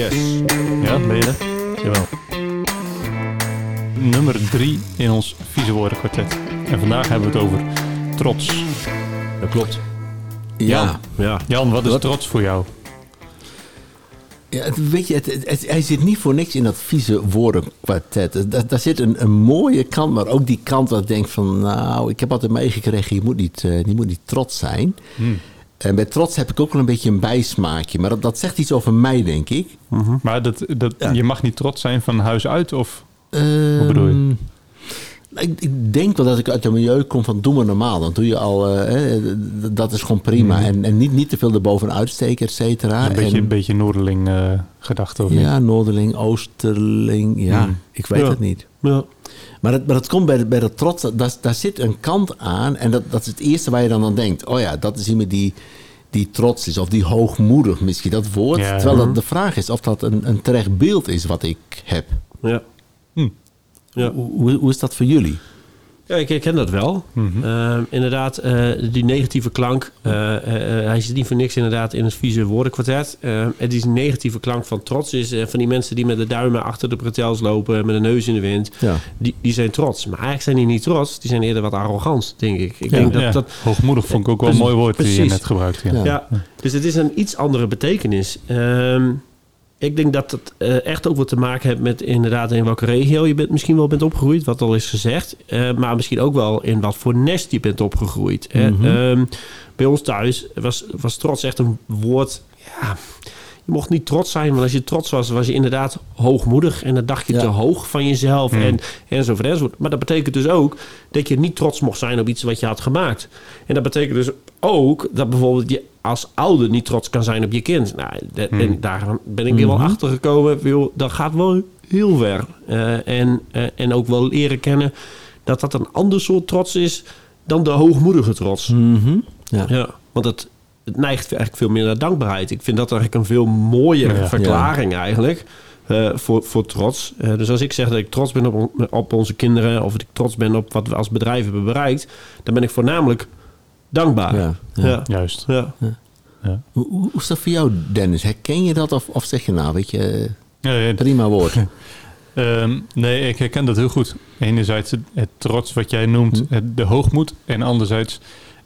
Yes. Ja, ben je er? Jawel. Nummer drie in ons vieze woordenkwartet. En vandaag hebben we het over trots. Dat klopt. Ja. Ja. Jan, wat is Wat? trots voor jou? Ja, het- weet je, het, het- het- hij zit niet voor niks in dat vieze woordenkwartet. Daar, daar zit een, een mooie kant, maar ook die kant dat ik denk van... nou, ik heb altijd meegekregen, je moet niet, eh, je moet niet trots zijn. En bij trots heb ik ook wel een beetje een bijsmaakje. Maar dat, dat zegt iets over mij, denk ik. Maar dat, dat, Ja. je mag niet trots zijn van huis uit of... Hoe bedoel je? Ik, ik denk wel dat ik uit een milieu kom van doe maar normaal. Dan doe je al, eh, hè, dat is gewoon prima. En, en niet, niet te veel erbovenuit steken, et cetera. Een beetje, En- een beetje Noorderling eh gedachte of niet? ja, Noorderling, Oosterling, ja, Hmm. ik weet Ja. het niet. Ja. Maar het, maar het komt bij, de- bij dat trots, dat- daar, daar zit een kant aan. En dat, dat is het eerste waar je dan aan denkt. Oh ja, dat is iemand die, die trots is. Of die hoogmoedig misschien, dat woord. Ja. Terwijl dat de vraag is of dat een, een terecht beeld is wat ik heb. Ja. Ja. Hoe, hoe, hoe is dat voor jullie? Ja, ik herken dat wel. Mhm. Eh, inderdaad, eh, die negatieve klank. eh, eh, hij zit niet voor niks inderdaad in het vieze woordenkwartet. Eh het is een negatieve klank van trots. Is eh, van die mensen die met de duimen achter de bretels lopen, met de neus in de wind. Ja. Die, die zijn trots. Maar eigenlijk zijn die niet trots. Die zijn eerder wat arrogant, denk ik. Ik Ja. denk dat Ja, dat. Hoogmoedig vond ik ook wel een mooi woord die je net gebruikt. Ja. Ja. Ja, dus het is een iets andere betekenis. Ehm, ik denk dat het eh, echt ook wat te maken heeft met inderdaad in welke regio je bent, misschien wel bent opgegroeid, wat al is gezegd. Eh, maar misschien ook wel in wat voor nest je bent opgegroeid. Mhm. Ehm, bij ons thuis was, was trots echt een woord. Ja, mocht niet trots zijn, want als je trots was, was je inderdaad hoogmoedig. En dan dacht je Ja. te hoog van jezelf Hmm. en, enzovoort, enzovoort. Maar dat betekent dus ook dat je niet trots mocht zijn op iets wat je had gemaakt. En dat betekent dus ook dat bijvoorbeeld je als ouder niet trots kan zijn op je kind. Nou, Hmm. en daar ben ik weer wel achter gekomen. Dat gaat wel heel ver. Eh, en, eh, en ook wel leren kennen dat dat een ander soort trots is dan de hoogmoedige trots. Mhm. ja. Ja, want het, het neigt eigenlijk veel meer naar dankbaarheid. Ik vind dat eigenlijk een veel mooiere Ja. verklaring eigenlijk. eh, voor, voor trots. Eh, dus als ik zeg dat ik trots ben op, on- op onze kinderen... of dat ik trots ben op wat we als bedrijf hebben bereikt... dan ben ik voornamelijk dankbaar. Ja, Ja. ja. Ja. Juist. Ja. Ja. Hoe, hoe hoe is dat voor jou, Dennis? Herken je dat of, of zeg je nou, weet je, Ja, ja, prima woord? Ehm, nee, ik herken dat heel goed. Enerzijds het, het trots wat jij noemt, Hm. het, de hoogmoed. En anderzijds,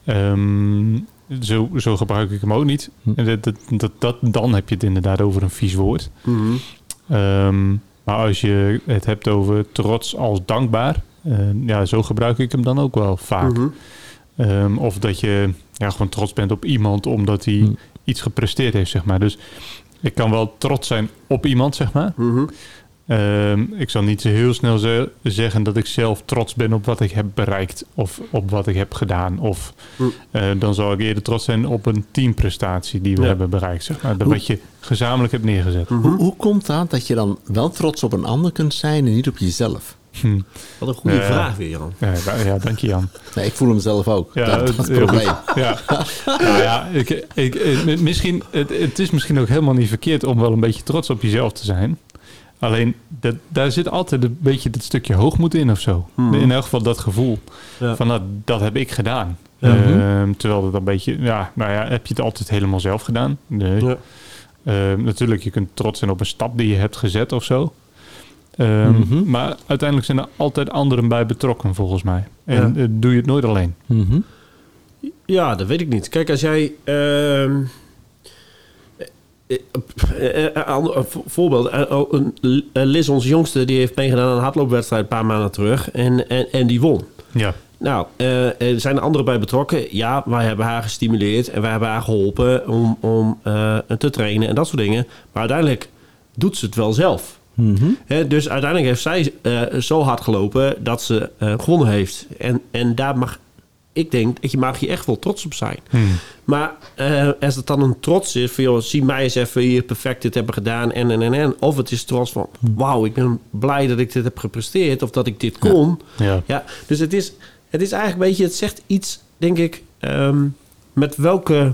ehm, zo, zo gebruik ik hem ook niet. Hm. En dat, dat, dat, dat- dan heb je het inderdaad over een vies woord. Mhm. Ehm, maar als je het hebt over trots als dankbaar, eh, ja, zo gebruik ik hem dan ook wel vaak. Mhm. Ehm, of dat je ja, gewoon trots bent op iemand omdat hij Hm. iets gepresteerd heeft, zeg maar. Dus ik kan wel trots zijn op iemand, zeg maar. Mhm. Ehm, ik zal niet zo heel snel ze- zeggen dat ik zelf trots ben op wat ik heb bereikt of op wat ik heb gedaan. Of Hm. eh, dan zal ik eerder trots zijn op een teamprestatie die we Ja. hebben bereikt. Zeg maar. Dat Hoe- wat je gezamenlijk hebt neergezet. Mhm. Hoe, hoe komt dat dat je dan wel trots op een ander kunt zijn en niet op jezelf? Hm. Wat een goede Ja. vraag weer, Jan. Ja, ja, ja, dank je Jan. Nee, ik voel hem zelf ook. Ja, dat, het probleem. Ja, nou ja ik, ik, ik- misschien, het, het is misschien ook helemaal niet verkeerd om wel een beetje trots op jezelf te zijn. Alleen, dat, daar zit altijd een beetje dat stukje hoogmoed in of zo. Mhm. In elk geval dat gevoel Ja. van nou, dat heb ik gedaan. Ja. Ehm, terwijl dat een beetje, ja, nou ja, heb je het altijd helemaal zelf gedaan? Nee. Ja. Ehm, natuurlijk, je kunt trots zijn op een stap die je hebt gezet of zo. Ehm, Mhm. Maar uiteindelijk zijn er altijd anderen bij betrokken, volgens mij. En Ja. eh, doe je het nooit alleen. Mhm. Ja, dat weet ik niet. Kijk, als jij eh, eh, eh, ander- een vo- voorbeeld. Een- Liz, onze jongste, die heeft meegedaan aan een hardloopwedstrijd een paar maanden terug. En, en, en die won. Ja. Nou, eh, er zijn er anderen bij betrokken. Ja, wij hebben haar gestimuleerd en wij hebben haar geholpen om, om eh, te trainen en dat soort dingen. Maar uiteindelijk doet ze het wel zelf. Mhm. Dus uiteindelijk heeft zij eh, zo hard gelopen dat ze gewonnen heeft. En, en daar mag, ik denk, dat je mag je echt wel trots op zijn. Hm. Maar eh, als het dan een trots is van, joh, zie mij eens even hier perfect dit hebben gedaan en en en en. Of het is trots van, wauw, ik ben blij dat ik dit heb gepresteerd of dat ik dit kon. Ja. Ja, dus het is, het is eigenlijk een beetje, het zegt iets, denk ik, ehm, met welke,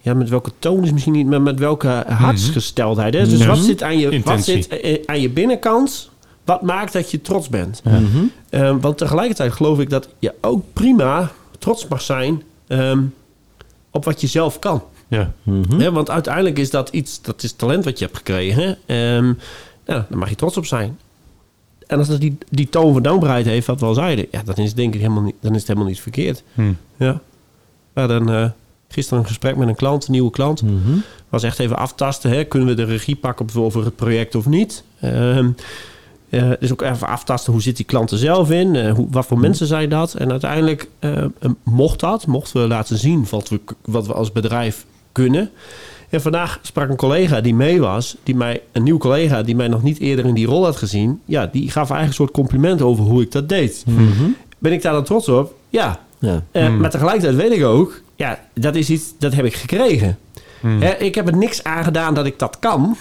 ja, met welke toon is misschien niet, maar met welke hartsgesteldheid. Hè? Dus wat zit, aan je, wat zit eh, aan je binnenkant, wat maakt dat je trots bent? Mhm. Ehm, want tegelijkertijd geloof ik dat je ook prima trots mag zijn ehm, op wat je zelf kan. Ja. Mhm. Want uiteindelijk is dat iets, dat is talent wat je hebt gekregen. Ehm nou, daar mag je trots op zijn. En als dat die, die toon van dankbaarheid heeft, wat we al zeiden, ja, dan is het denk ik helemaal niet, dan is het helemaal niet verkeerd. Hm. Ja. Maar dan eh, gisteren een gesprek met een klant, een nieuwe klant. Mhm. Was echt even aftasten. Hè? Kunnen we de regie pakken op- over het project of niet? Ehm eh, dus ook even aftasten hoe zit die klant er zelf in? Eh, hoe, wat voor mensen zijn dat? En uiteindelijk eh, mocht dat, mochten we laten zien wat we, wat we als bedrijf kunnen. En vandaag sprak een collega die mee was, die mij, een nieuw collega die mij nog niet eerder in die rol had gezien. Ja, die gaf eigenlijk een soort compliment over hoe ik dat deed. Mhm. Ben ik daar dan trots op? Ja. Ja. Eh, Hmm. Maar tegelijkertijd weet ik ook, ja, dat is iets, dat heb ik gekregen. Hè, ik heb er niks aan gedaan dat ik dat kan.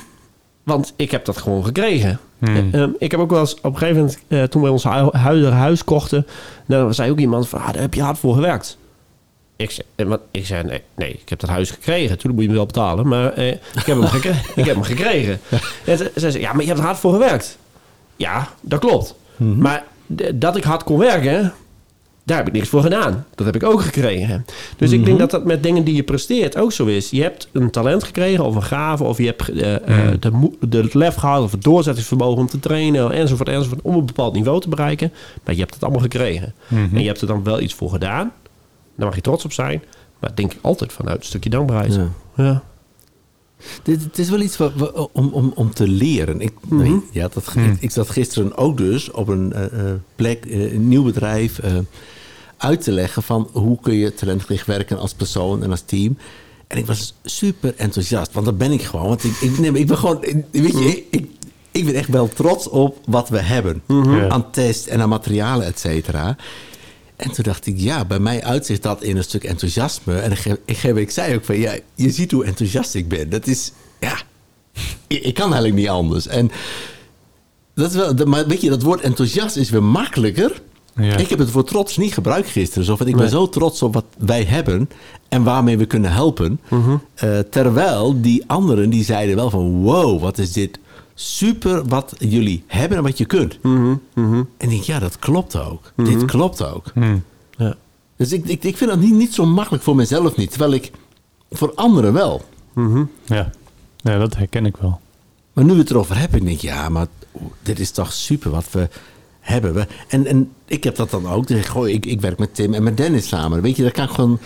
Want ik heb dat gewoon gekregen. Hm. Eh, ehm, ik heb ook wel eens op een gegeven moment, eh, toen we ons hu- huidige huis kochten, dan zei ook iemand van, ah, daar heb je hard voor gewerkt. Ik zei, eh, wat, ik zei nee, nee, ik heb dat huis gekregen. Toen moet je me wel betalen, maar eh, ik, heb hem gekre- ik heb hem gekregen. En ze ze zei, ja, maar je hebt er hard voor gewerkt. Ja, dat klopt. Maar d- dat ik hard kon werken, daar heb ik niks voor gedaan. Dat heb ik ook gekregen. Dus ik denk dat dat met dingen die je presteert ook zo is. Je hebt een talent gekregen of een gave... of je hebt eh, de, de het lef gehad of het doorzettingsvermogen om te trainen... enzovoort, enzovoort, om een bepaald niveau te bereiken. Maar je hebt het allemaal gekregen. En je hebt er dan wel iets voor gedaan. Daar mag je trots op zijn. Maar denk ik altijd vanuit een stukje dankbaarheid. Ja. Ja. Dit, het is wel iets wat, we- om, om, om te leren. Ik, nee, ja, dat, ik, ik zat gisteren ook dus op een eh, eh, plek, eh, een nieuw bedrijf, eh, uit te leggen van hoe kun je talentgericht werken als persoon en als team. En ik was super enthousiast, want dat ben ik gewoon. Want ik, ik, nee, maar ik ben gewoon, ik- weet je, ik, ik, ik ben echt wel trots op wat we hebben. Ja. Aan test en aan materialen, et cetera. En toen dacht ik, ja, bij mij uitzicht dat in een stuk enthousiasme. En ik, ik, ik zei ook van, ja, je ziet hoe enthousiast ik ben. Dat is, ja, ik, ik kan eigenlijk niet anders. En dat is wel, maar weet je, dat woord enthousiast is weer makkelijker. Ja. Ik heb het voor trots niet gebruikt gisteren. Zo van, ik ben zo trots op wat wij hebben en waarmee we kunnen helpen. Eh, terwijl die anderen, die zeiden wel van, wow, wat is dit super wat jullie hebben en wat je kunt. En ik denk, ja, dat klopt ook. Dit klopt ook. Hm. Ja. Dus ik, ik, ik vind dat niet, niet zo makkelijk voor mezelf niet. Terwijl ik voor anderen wel. Ja. ja, dat herken ik wel. Maar nu we het erover hebben, denk ik, ja, maar dit is toch super wat we hebben. We, en, en ik heb dat dan ook. Dus, ik, ik werk met Tim en met Dennis samen. Weet je, dat kan ik gewoon,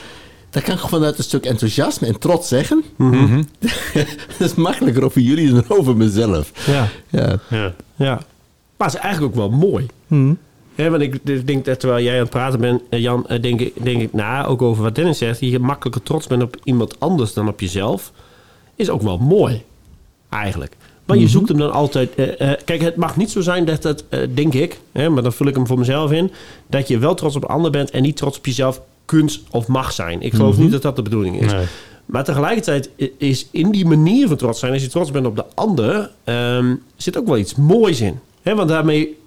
dat kan ik gewoon uit een stuk enthousiasme en trots zeggen. dat is makkelijker over jullie dan over mezelf. Ja. Ja. Ja. Ja. Maar het is eigenlijk ook wel mooi. Hè, want ik denk dat terwijl jij aan het praten bent, eh, Jan, eh, denk ik, denk ik na, ook over wat Dennis zegt, dat je makkelijker trots bent op iemand anders dan op jezelf, is ook wel mooi. Eigenlijk. Maar je zoekt hem dan altijd. eh, eh, kijk, het mag niet zo zijn dat eh, denk ik, hè, maar dan vul ik hem voor mezelf in, dat je wel trots op een ander bent en niet trots op jezelf kunt of mag zijn. Ik geloof niet dat dat de bedoeling is. Nee. Maar tegelijkertijd is in die manier van trots zijn, als je trots bent op de ander, ehm, zit ook wel iets moois in. Hè, want daarmee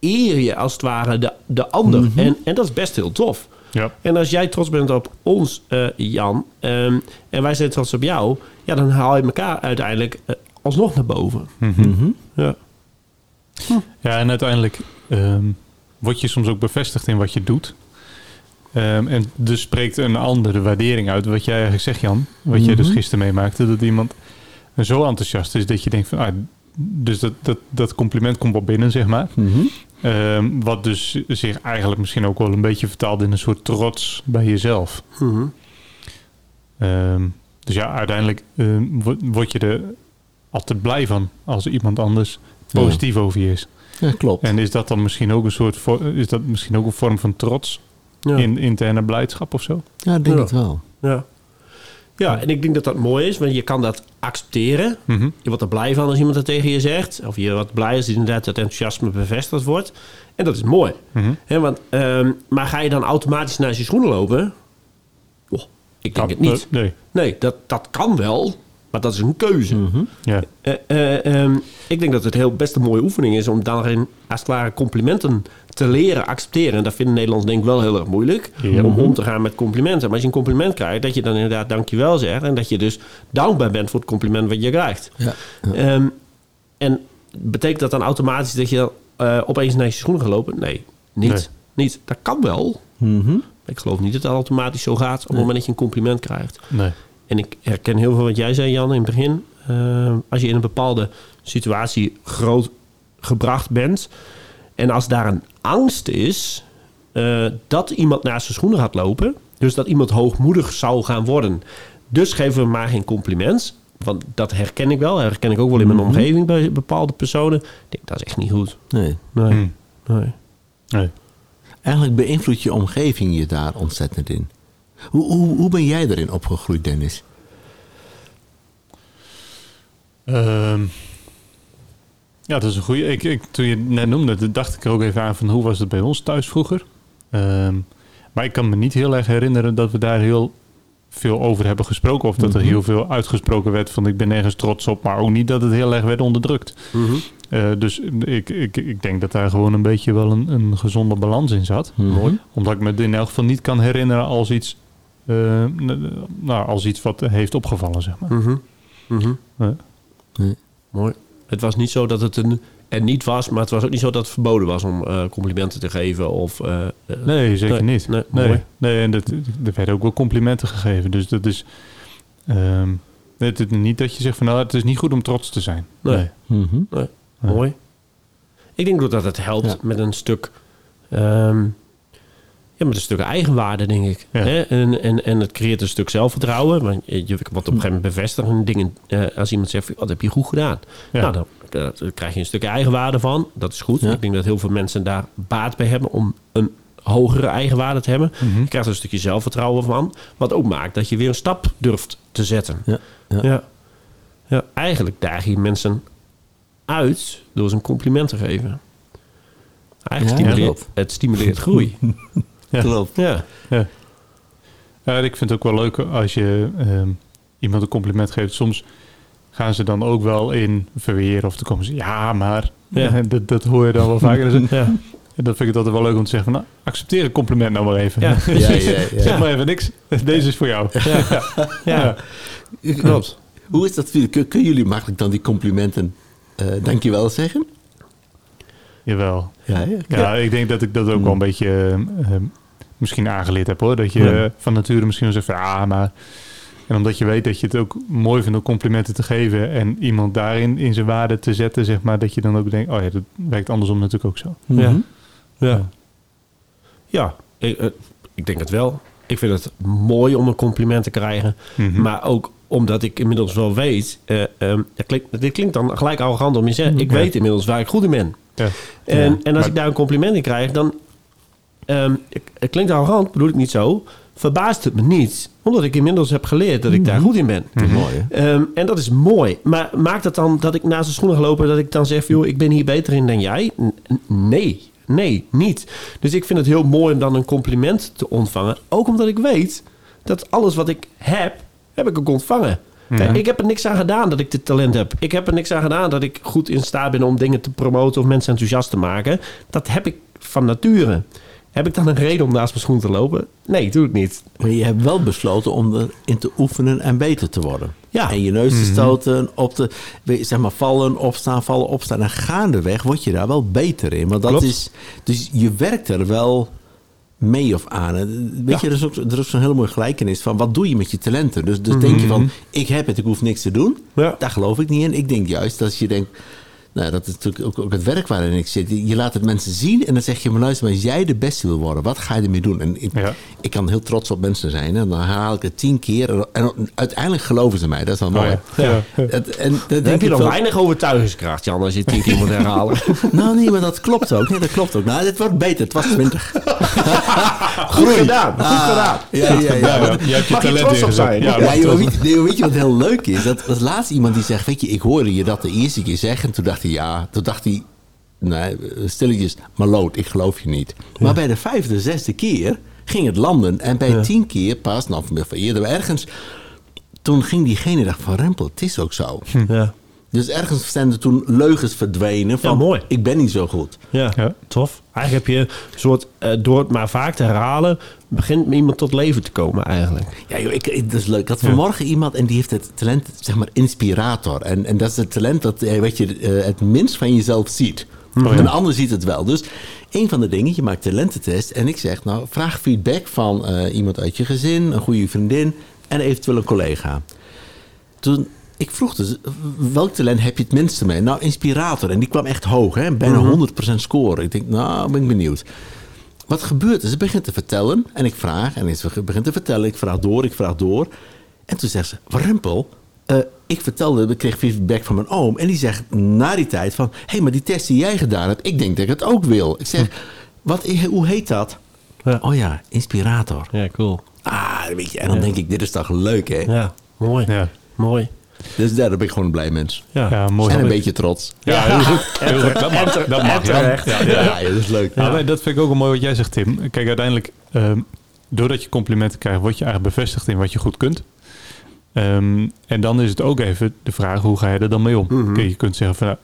eer je als het ware de, de ander. en, en dat is best heel tof. Ja. En als jij trots bent op ons, eh, Jan, ehm, en wij zijn trots op jou, ja, dan haal je elkaar uiteindelijk eh, alsnog naar boven. Ja. Ja, en uiteindelijk ehm, word je soms ook bevestigd in wat je doet. Ehm, en dus spreekt een andere waardering uit. Wat jij eigenlijk zegt, Jan. Wat jij dus gisteren meemaakte. Dat iemand zo enthousiast is dat je denkt van... Ah, dus dat, dat, dat compliment komt wel binnen, zeg maar. Mhm. Ehm, wat dus zich eigenlijk misschien ook wel een beetje vertaalt in een soort trots bij jezelf. Mhm. Ehm, dus ja, uiteindelijk wo- word je er altijd blij van als iemand anders positief over je is. Ja, klopt. En is dat dan misschien ook een soort is dat misschien ook een vorm van trots Ja. in interne blijdschap of zo? Ja, ik denk Ja. het wel. Ja. ja, en ik denk dat dat mooi is, want je kan dat accepteren. Mhm. Je wordt er blij van als iemand dat tegen je zegt. Of je wordt blij als inderdaad dat enthousiasme bevestigd wordt. En dat is mooi. Mhm. Hè, want, ehm, maar ga je dan automatisch naar je schoenen lopen? Oh, ik denk Ja, het niet. eh, nee. Nee, dat, dat kan wel, maar dat is een keuze. Ja. Eh, eh, ehm, ik denk dat het heel best een mooie oefening is om daarin als het ware complimenten te leren accepteren. En dat vinden Nederlanders denk ik wel heel erg moeilijk. Ja. Om om te gaan met complimenten. Maar als je een compliment krijgt, dat je dan inderdaad dankjewel zegt. En dat je dus dankbaar bent voor het compliment wat je krijgt. Ja. Ehm, en betekent dat dan automatisch dat je eh, opeens naar je schoenen gaat lopen? Nee, niet. Nee. niet. Dat kan wel. Mhm. Ik geloof niet dat dat automatisch zo gaat op het moment dat je een compliment krijgt. Nee. En ik herken heel veel wat jij zei, Jan, in het begin. Eh, als je in een bepaalde situatie groot gebracht bent. En als daar een angst is eh, dat iemand naast zijn schoenen gaat lopen. Dus dat iemand hoogmoedig zou gaan worden. Dus geven we maar geen compliment. Want dat herken ik wel. Dat herken ik ook wel in mijn omgeving bij bepaalde personen. Ik denk, dat is echt niet goed. Nee. Nee. Hmm. nee. Nee. Eigenlijk beïnvloedt je omgeving je daar ontzettend in. Hoe, hoe, hoe ben jij erin opgegroeid, Dennis? Ehm, ja, dat is een goede. Ik, ik, toen je het net noemde, dacht ik er ook even aan van hoe was het bij ons thuis vroeger. Ehm, maar ik kan me niet heel erg herinneren dat we daar heel veel over hebben gesproken. Of dat er Mhm. heel veel uitgesproken werd van ik ben nergens trots op. Maar ook niet dat het heel erg werd onderdrukt. Mhm. Eh, dus ik, ik, ik denk dat daar gewoon een beetje wel een, een gezonde balans in zat. Mooi. Omdat ik me het in elk geval niet kan herinneren als iets, eh, nou, als iets wat heeft opgevallen, zeg maar. Mhm. Mhm. Ja. Nee. Mooi. Het was niet zo dat het een, er niet was, maar het was ook niet zo dat het verboden was om eh, complimenten te geven. Of, eh, eh, Nee, zeker Nee, niet. nee, Nee, mooi. nee, en dat, er werden ook wel complimenten gegeven. Dus dat is. ehm, het is niet dat je zegt van nou, het is niet goed om trots te zijn. Nee. Mhm. Ja. Mooi. Ik denk ook dat het helpt Ja. met een stuk. ehm, ja, met een stuk eigenwaarde, denk ik. Ja. Hè? En, en, en het creëert een stuk zelfvertrouwen. Want je, op een gegeven moment bevestigd in dingen. eh, als iemand zegt, wat heb je goed gedaan? Ja. Nou, dan, eh, dan krijg je een stuk eigenwaarde van. Dat is goed. Ja. Ik denk dat heel veel mensen daar baat bij hebben om een hogere eigenwaarde te hebben. Mhm. Je krijgt er een stukje zelfvertrouwen van. Wat ook maakt dat je weer een stap durft te zetten. Ja, ja. Ja. ja eigenlijk daag je mensen uit door ze een compliment te geven. Eigenlijk stimuleert, het stimuleert groei. Ja. Klopt. ja. Ja. Ja, ik vind het ook wel leuk als je ehm, iemand een compliment geeft. Soms gaan ze dan ook wel in verweer of dan komen ze, ja, maar Ja. dat, dat hoor je dan wel vaker. Dus, Ja. en dat vind ik altijd wel leuk om te zeggen van, nou, accepteer een compliment nou maar even. Ja, Ja. Zeg maar even niks. Deze is voor jou. Ja. Ja. klopt. Hoe is dat? Kunnen jullie makkelijk dan die complimenten eh dankjewel zeggen? Jawel. Ja, ja. Ik denk dat ik dat ook wel een beetje eh, eh, misschien aangeleerd heb hoor. Dat je Ja. van nature misschien wel zegt van ja, maar. En omdat je weet dat je het ook mooi vindt om complimenten te geven en iemand daarin in zijn waarde te zetten, zeg maar, dat je dan ook denkt, oh ja, dat werkt andersom natuurlijk ook zo. Mhm. Ja. Ja. Ja, ik, eh, ik denk het wel. Ik vind het mooi om een compliment te krijgen. Mhm. Maar ook omdat ik inmiddels wel weet... eh, ehm, het klinkt, dit klinkt dan gelijk arrogant om je te zeggen... ik Ja. weet inmiddels waar ik goed in ben. Ja. En, Ja. en als Maar- ik daar een compliment in krijg, dan... ehm, ik- het klinkt arrogant, bedoel ik niet zo. Verbaast het me niet. Omdat ik inmiddels heb geleerd dat ik daar goed in ben. Mooi, hè? Ehm, en dat is mooi. Maar maakt het dan dat ik naast de schoenen ga lopen... dat ik dan zeg, joh, ik ben hier beter in dan jij? Nee, nee, niet. Dus ik vind het heel mooi om dan een compliment te ontvangen. Ook omdat ik weet dat alles wat ik heb, heb ik ook ontvangen. Kijk, ik heb er niks aan gedaan dat ik dit talent heb. Ik heb er niks aan gedaan dat ik goed in staat ben om dingen te promoten of mensen enthousiast te maken. Dat heb ik van nature. Heb ik dan een reden om naast mijn schoen te lopen? Nee, doe ik niet. Maar je hebt wel besloten om erin te oefenen en beter te worden. Ja. En je neus te stoten, op te, zeg maar, vallen, opstaan, vallen, opstaan. En gaandeweg word je daar wel beter in. Want dat Klopt. is, dus je werkt er wel mee of aan. Weet Ja. je, er is ook, er is zo'n hele mooie gelijkenis van wat doe je met je talenten. Dus, dus denk je van, ik heb het, ik hoef niks te doen. Ja. Daar geloof ik niet in. Ik denk juist dat je denkt, nou, dat is natuurlijk ook, ook het werk waarin ik zit. Je laat het mensen zien en dan zeg je, maar luister, maar als jij de beste wil worden, wat ga je ermee doen? En ik, Ja. ik kan heel trots op mensen zijn. En dan herhaal ik het tien keer. En, en uiteindelijk geloven ze mij. Dat is wel mooi. Oh ja. En, dat Dan denk heb je nog wel- weinig overtuigingskracht, Jan, als je het tien keer moet herhalen. Nou nee, maar dat klopt ook. Nee, dat klopt ook. Nou, het wordt beter. Het was twintig. Goed gedaan, goed gedaan. Ja, ja, ja. Ja, Maar- ja, je hebt je Mag je talent trots op zijn? Ja, weet, nee, weet je wat heel leuk is? Dat was laatst iemand die zegt, weet je, ik hoorde je dat de eerste keer zeggen. En toen dacht hij, ja, toen dacht hij, nee, stilletjes, maar lood, ik geloof je niet. Maar bij de vijfde, zesde keer ging het landen. En bij tien keer pas, nou, eerder ergens, toen ging diegene dacht van, Rempel, het is ook zo. Ja. Dus ergens zijn er toen leugens verdwenen van, Ja, mooi. ik ben niet zo goed. Ja, Ja. tof. Eigenlijk heb je een soort, eh, door het maar vaak te herhalen, begint iemand tot leven te komen eigenlijk. Ja, joh, ik, ik- dat is leuk. Ik had vanmorgen iemand en die heeft het talent, zeg maar, inspirator. En, en dat is het talent dat eh, wat je eh, het minst van jezelf ziet. ja. Een ander ziet het wel. Dus een van de dingen, je maakt talententest. En ik zeg, nou, vraag feedback van eh, iemand uit je gezin, een goede vriendin. en eventueel een collega. Toen, ik vroeg dus, welk talent heb je het minste mee? Nou, inspirator. En die kwam echt hoog, hè? bijna Mhm. 100% score. Ik denk, nou, ben ik benieuwd. Wat gebeurt er? Ze begint te vertellen en ik vraag. En ze begint te vertellen, ik vraag door, ik vraag door. En toen zegt ze, Warempel, eh, ik vertelde, ik kreeg feedback van mijn oom. En die zegt na die tijd van, hé, hey, maar die test die jij gedaan hebt, ik denk dat ik het ook wil. Ik zeg, wat, hoe heet dat? Ja. Oh ja, inspirator. Ja, cool. Ah, weet je, en dan Ja. denk ik, dit is toch leuk, hè? Ja, mooi. Ja, Mooi. Dus daar ben ik gewoon een blij mens. Ja, ja mooi. en een beetje trots. Ja, heel goed. Heel goed. Dat mag, dat mag terecht. Ja, ja, dat is leuk. Maar dat vind ik ook wel mooi wat jij zegt, Tim. Kijk, uiteindelijk, ehm, doordat je complimenten krijgt, word je eigenlijk bevestigd in wat je goed kunt. Ehm, en dan is het ook even de vraag, hoe ga je er dan mee om? Kijk, je kunt zeggen van, nou,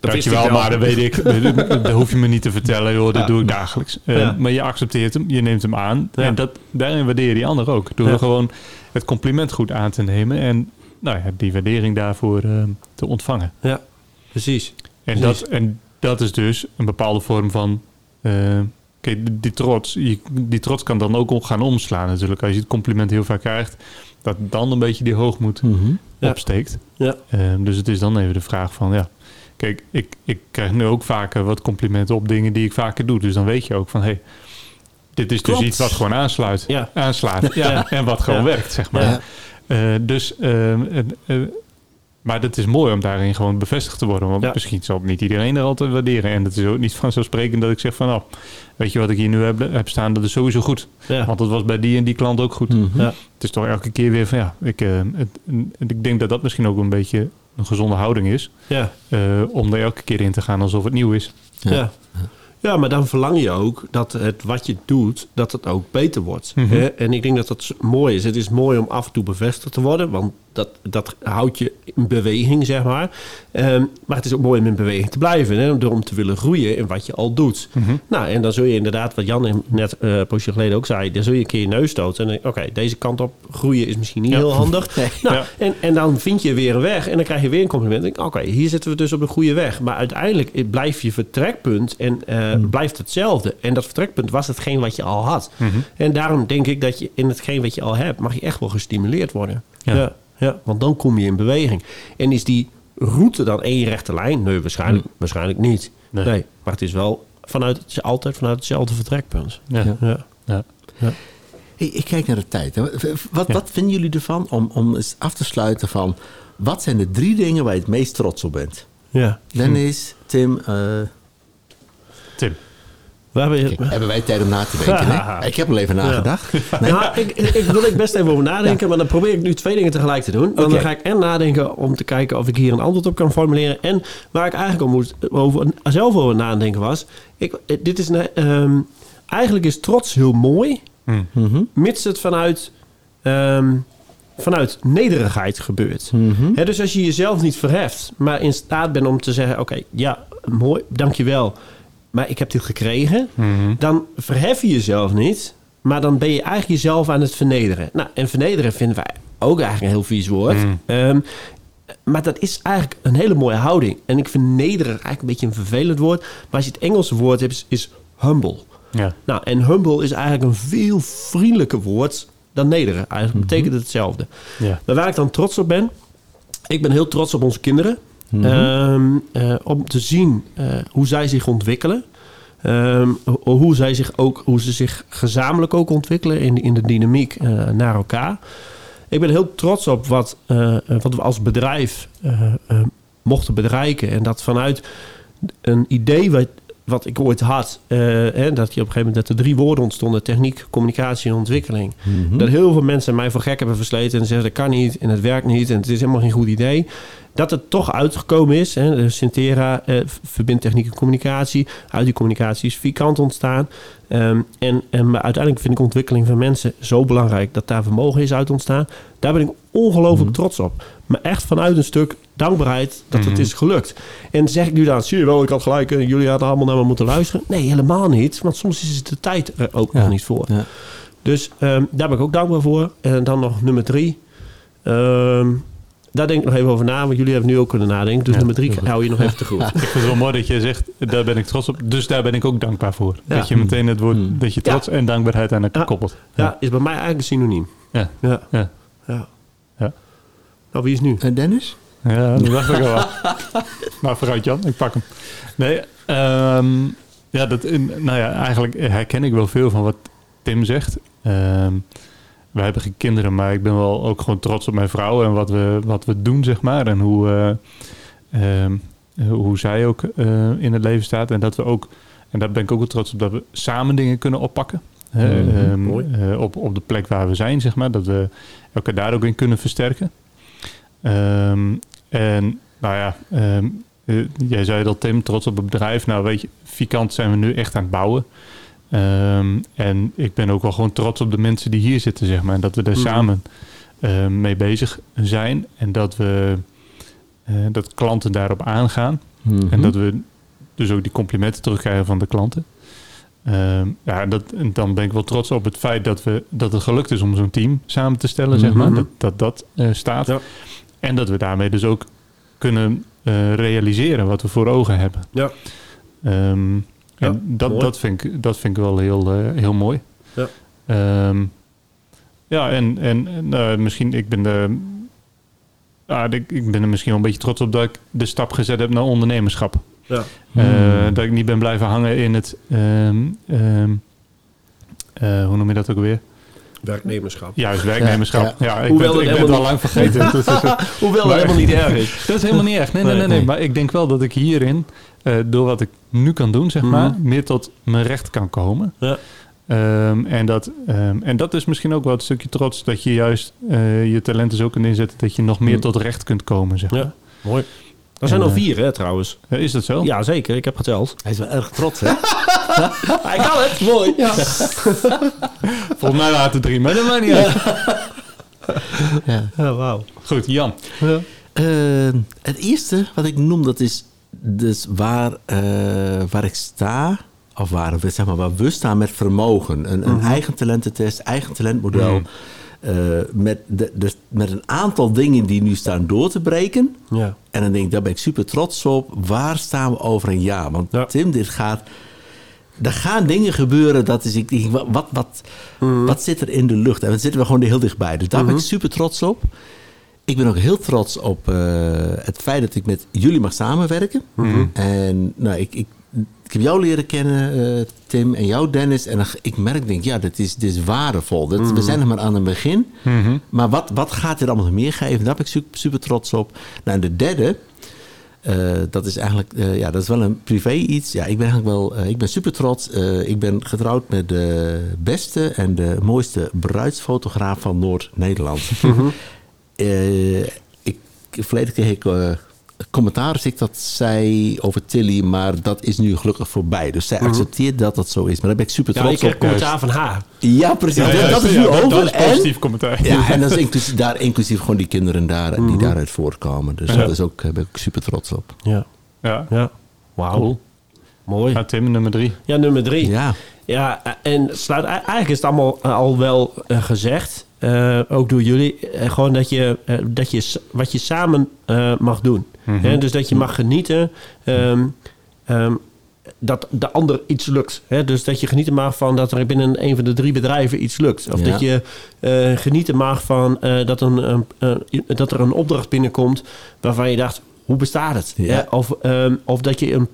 Dat dankjewel, wel. maar dat weet ik. dat hoef je me niet te vertellen, joh, dat Ja. doe ik dagelijks. Ehm, Ja. Maar je accepteert hem, je neemt hem aan. Ja. En dat, daarin waardeer je die ander ook. Door Ja. gewoon het compliment goed aan te nemen. En nou ja, die waardering daarvoor ehm, te ontvangen. Ja, precies. En Precies. dat, en dat is dus een bepaalde vorm van. eh, kijk, die, trots. Je, die trots kan dan ook gaan omslaan, natuurlijk. Als je het compliment heel vaak krijgt, dat dan een beetje die hoogmoed Mhm. Opsteekt. Ja. Ehm, dus het is dan even de vraag van ja. Kijk, ik, ik krijg nu ook vaker wat complimenten op dingen die ik vaker doe. Dus dan weet je ook van hé, hey, dit is Klopt. dus iets wat gewoon aansluit. Ja. Aanslaat. Ja. En wat gewoon werkt, zeg maar. Eh, dus, ehm, eh, maar het is mooi om daarin gewoon bevestigd te worden. Want Ja. misschien zal niet iedereen er altijd waarderen. En het is ook niet vanzelfsprekend dat ik zeg van... nou, weet je wat ik hier nu heb, heb staan, dat is sowieso goed. Ja. Want het was bij die en die klant ook goed. Mhm. Ja. Het is toch elke keer weer van ja... Ik, eh, het, ik denk dat dat misschien ook een beetje een gezonde houding is. Ja. eh, om er elke keer in te gaan alsof het nieuw is. Ja. Ja. maar dan verlang je ook dat het wat je doet, dat het ook beter wordt. Mhm. Hè? En ik denk dat dat mooi is. Het is mooi om af en toe bevestigd te worden, want dat, dat houdt je in beweging, zeg maar. Ehm, maar het is ook mooi om in beweging te blijven, hè? door om te willen groeien in wat je al doet. Mhm. Nou, en dan zul je inderdaad, wat Jan net eh, een poosje geleden ook zei, dan zul je een keer je neus stoten. En dan oké, deze kant op groeien is misschien niet Ja. heel handig. Nee. Nou, Ja. en, en dan vind je weer een weg en dan krijg je weer een compliment. Oké, hier zitten we dus op de goede weg. Maar uiteindelijk blijft je vertrekpunt en eh, blijft hetzelfde. En dat vertrekpunt was hetgeen wat je al had. Mhm. En daarom denk ik dat je in hetgeen wat je al hebt, mag je echt wel gestimuleerd worden. Ja. Ja. Ja, want dan kom je in beweging. En is die route dan één rechte lijn? Nee, waarschijnlijk, waarschijnlijk niet. Nee. Nee. maar het is wel vanuit, het- altijd vanuit hetzelfde vertrekpunt. Ja. Ja. Ja. Ja. Hey, ik kijk naar de tijd. Wat, Ja. wat vinden jullie ervan om, om eens af te sluiten van... wat zijn de drie dingen waar je het meest trots op bent? ja. Dennis, Tim, eh, Tim. Hebben, kijk, hebben wij tijd om na te denken? Hè? Ik heb er even nagedacht. Nee? Nou, ik, ik, ik wil er best even over nadenken, maar dan probeer ik nu twee dingen tegelijk te doen. Dan ga ik en nadenken om te kijken of ik hier een antwoord op kan formuleren. En waar ik eigenlijk om moest, over, zelf over nadenken was. Ik, dit is een, ehm, eigenlijk is trots heel mooi, Hm. Mhm. mits het vanuit, ehm, vanuit nederigheid gebeurt. Mhm. Hè, dus als je jezelf niet verheft, maar in staat bent om te zeggen: Oké, ja, mooi, dankjewel, maar ik heb dit gekregen Mhm. dan verhef je jezelf niet, maar dan ben je eigenlijk jezelf aan het vernederen. Nou, en vernederen vinden wij ook eigenlijk een heel vies woord. Mm. Ehm, maar dat is eigenlijk een hele mooie houding. En ik vind nederig eigenlijk een beetje een vervelend woord. Maar als je het Engelse woord hebt, is, humble. Ja. Nou, en humble is eigenlijk een veel vriendelijker woord dan nederig. Eigenlijk betekent het hetzelfde. Ja. Maar waar ik dan trots op ben, ik ben heel trots op onze kinderen. Ehm, eh, om te zien eh, hoe zij zich ontwikkelen. Ehm, ho- hoe, zij zich ook, hoe ze zich gezamenlijk ook ontwikkelen in, in de dynamiek eh, naar elkaar. Ik ben heel trots op wat, wat we als bedrijf mochten bereiken. En dat vanuit een idee wat, wat ik ooit had, eh, hè, dat je op een gegeven moment dat er drie woorden ontstonden: techniek, communicatie en ontwikkeling. Mhm. Dat heel veel mensen mij voor gek hebben versleten en zeggen dat kan niet en het werkt niet en het is helemaal geen goed idee. Dat het toch uitgekomen is. Hè, de Syntera eh, verbindt techniek en communicatie. Uit die communicatie is Vikant ontstaan. Ehm, en, en maar uiteindelijk vind ik ontwikkeling van mensen zo belangrijk dat daar vermogen is uit ontstaan. Daar ben ik ongelooflijk trots op. Maar echt vanuit een stuk dankbaarheid dat het Mhm. is gelukt. En zeg ik nu dan, zie je wel, ik had gelijk, en jullie hadden allemaal naar me moeten luisteren. Nee, helemaal niet. Want soms is de tijd er ook Ja. nog niet voor. Ja. Dus ehm, daar ben ik ook dankbaar voor. En dan nog nummer drie. Ehm, daar denk ik nog even over na, want jullie hebben nu ook kunnen nadenken. Dus Ja, nummer drie hou je nog even te goed. Ik vind het wel mooi dat je zegt, daar ben ik trots op. Dus daar ben ik ook dankbaar voor. Dat je meteen het woord, Hmm. dat je trots en dankbaarheid aan elkaar koppelt. Ja, is bij mij eigenlijk een synoniem. Ja. Ja. Ja. Nou, wie is nu? En Dennis? Ja, dat dacht ik al wel. maar vooruit Jan, ik pak hem. Nee, ehm, ja, dat, nou ja, eigenlijk herken ik wel veel van wat Tim zegt. Ehm, wij hebben geen kinderen, maar ik ben wel ook gewoon trots op mijn vrouw en wat we, wat we doen, zeg maar. En hoe, uh, um, hoe zij ook uh, in het leven staat. En dat we ook, en daar ben ik ook wel trots op, dat we samen dingen kunnen oppakken. Mm -hmm, uh, op, op de plek waar we zijn, zeg maar. Dat we elkaar daar ook in kunnen versterken. Um, en nou ja, um, jij zei dat Tim, trots op het bedrijf. Nou weet je, Vikant zijn we nu echt aan het bouwen. Um, en ik ben ook wel gewoon trots op de mensen die hier zitten, zeg maar. En dat we daar mm. samen uh, mee bezig zijn. En dat we uh, dat klanten daarop aangaan. Mm -hmm. En dat we dus ook die complimenten terugkrijgen van de klanten. Um, ja, dat, en dan ben ik wel trots op het feit dat, we, dat het gelukt is om zo'n team samen te stellen, mm -hmm. zeg maar. Dat dat, dat uh, staat. Ja. En dat we daarmee dus ook kunnen uh, realiseren wat we voor ogen hebben. Ja. Um, ja, en dat, dat, vind ik, dat vind ik wel heel, uh, heel mooi. Ja, um, ja en, en uh, misschien, ik ben, de, uh, ik, ik ben er misschien wel een beetje trots op dat ik de stap gezet heb naar ondernemerschap. Ja. Mm. Dat ik niet ben blijven hangen in het, um, hoe noem je dat ook weer? Werknemerschap. Juist, werknemerschap. Ja, ja. ja ik Hoewel ben, ik ben het al lang vergeten. Hoewel dat helemaal niet erg is. Dat is helemaal niet erg. Nee, nee, nee. nee, nee. Maar ik denk wel dat ik hierin, uh, door wat ik nu kan doen, zeg maar, Mhm. meer tot mijn recht kan komen. Ja. Um, en, dat, um, en dat is misschien ook wel een stukje trots, dat je juist uh, je talenten zo kunt inzetten, dat je nog meer Mhm. tot recht kunt komen, zeg maar. Ja, mooi. Er zijn En, al eh, vier, hè, trouwens. Is dat zo? Ja, zeker. Ik heb geteld. Hij is wel erg trots, hè? Hij kan het. Mooi. Ja. Volgens mij laten drie, maar dat maakt niet uit. ja. ja wauw. Goed, Jan. Ja. Uh, het eerste wat ik noem, dat is dus waar, uh, waar ik sta, of waar we, zeg maar, waar we staan met vermogen. Een, een Mhm. eigen talententest, eigen talentmodel. Mhm. Uh, met, de, de, met een aantal dingen die nu staan door te breken. Ja. En dan denk ik, daar ben ik super trots op. Waar staan we over een jaar? Want Ja. Tim, dit gaat... Er gaan dingen gebeuren dat is... Ik denk, wat, wat, wat, Mhm. wat zit er in de lucht? En dan zitten we gewoon heel dichtbij. Dus daar ben Mhm. ik super trots op. Ik ben ook heel trots op uh, het feit dat ik met jullie mag samenwerken. Mhm. En nou, ik, ik, ik heb jou leren kennen, uh, Tim, en jou, Dennis. En ik merk, denk ja, dit is, dit is waardevol. Dat, Mhm. We zijn nog maar aan het begin. Mhm. Maar wat, wat gaat dit allemaal meer geven? Daar ben ik super, super trots op. Nou, en de derde, uh, dat is eigenlijk, uh, ja, dat is wel een privé iets. Ja, ik ben eigenlijk wel, uh, ik ben super trots. ik ben getrouwd met de beste en de mooiste bruidsfotograaf van Noord-Nederland. Mhm. ik, verleden kreeg ik commentaar als ik dat zei over Tilly, maar dat is nu gelukkig voorbij. Dus zij Mhm. accepteert dat dat zo is. Maar daar ben ik super Ja, trots op. commentaar van haar. Ja, precies. Ja, dat, ja, dat is ja, nu dat- over. Dat is en- positief commentaar. ja, en dat is inclusief, daar inclusief gewoon die kinderen daar, die Mhm. daaruit voortkomen. Dus Ja. daar is ook, daar ben ik super trots op. Ja. Ja, Ja. Wauw. cool. Mooi. Ja, Tim, nummer drie. Ja, nummer drie. Ja, Ja, en sluit, eigenlijk is het allemaal eh, al wel uh, gezegd. Uh, ook door jullie. Uh, gewoon dat je, uh, dat je wat je samen uh, mag doen. Mhm. Dus dat je mag genieten. Um, um, dat de ander iets lukt. Hè? Dus dat je genieten mag van dat er binnen een van de drie bedrijven iets lukt. Of Ja. dat je uh, genieten mag van uh, dat, een, uh, dat er een opdracht binnenkomt waarvan je dacht, hoe bestaat het? Ja. Hè? Of, um, of dat je een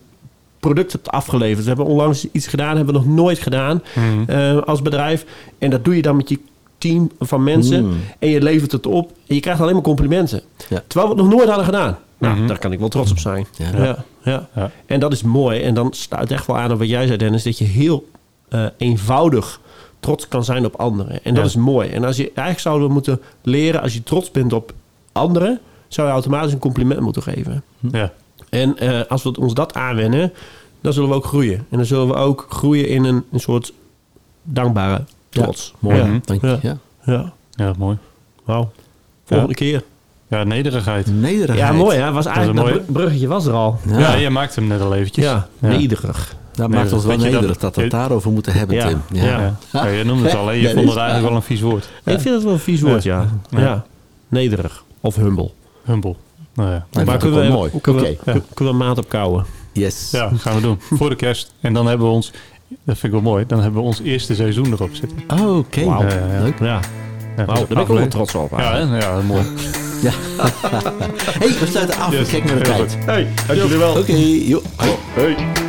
product hebt afgeleverd. We hebben onlangs iets gedaan, hebben we nog nooit gedaan Mhm. als bedrijf. En dat doe je dan met je team van mensen. Mm. En je levert het op. En je krijgt alleen maar complimenten. Ja. Terwijl we het nog nooit hadden gedaan. Nou, Mhm. daar kan ik wel trots op zijn. Ja. Ja. Ja, Ja. En dat is mooi. En dan sluit echt wel aan op wat jij zei, Dennis. Dat je heel uh, eenvoudig trots kan zijn op anderen. En dat Ja. is mooi. En als je eigenlijk zouden we moeten leren... als je trots bent op anderen... zou je automatisch een compliment moeten geven. Ja. En uh, als we ons dat aanwennen... dan zullen we ook groeien. En dan zullen we ook groeien in een, een soort dankbare trots. Ja, mooi. Ja. Dank je. Ja. Ja. Ja, ja, mooi. wauw. Volgende keer. Ja, nederigheid. Nederigheid. Ja, mooi hè. Was eigenlijk, een dat, mooie- bruggetje was er al. Ja, Ja, jij maakte hem net al eventjes. Ja, Ja. nederig. dat maakt ons wel weet je dat- nederig dat we het daarover moeten hebben, Ja. Tim. Ja. Ja. Ja, je noemde het al, hè? je vond het eigenlijk wel een vies woord. Ik vind het wel een vies woord, ja. Ja. Ja. Nederig. Of humble. Humble. Nou ja, Dat maar kunnen we, wel mooi. kunnen, we, Oké. Ja. kunnen we een maat op kouwen? Yes. ja, gaan we doen. Voor de kerst. En dan hebben we ons, dat vind ik wel mooi, dan hebben we ons eerste seizoen erop zitten. Oh, Oké. Wauw. Ja. Leuk. Ja. Ja, Wauw, daar ben ik wel trots op. Ja, hè? ja, mooi. Ja. hey, we sluiten af. Yes, Kijk naar de tijd. Hey, dank jullie wel. Oké, joh. Hoi. Hey.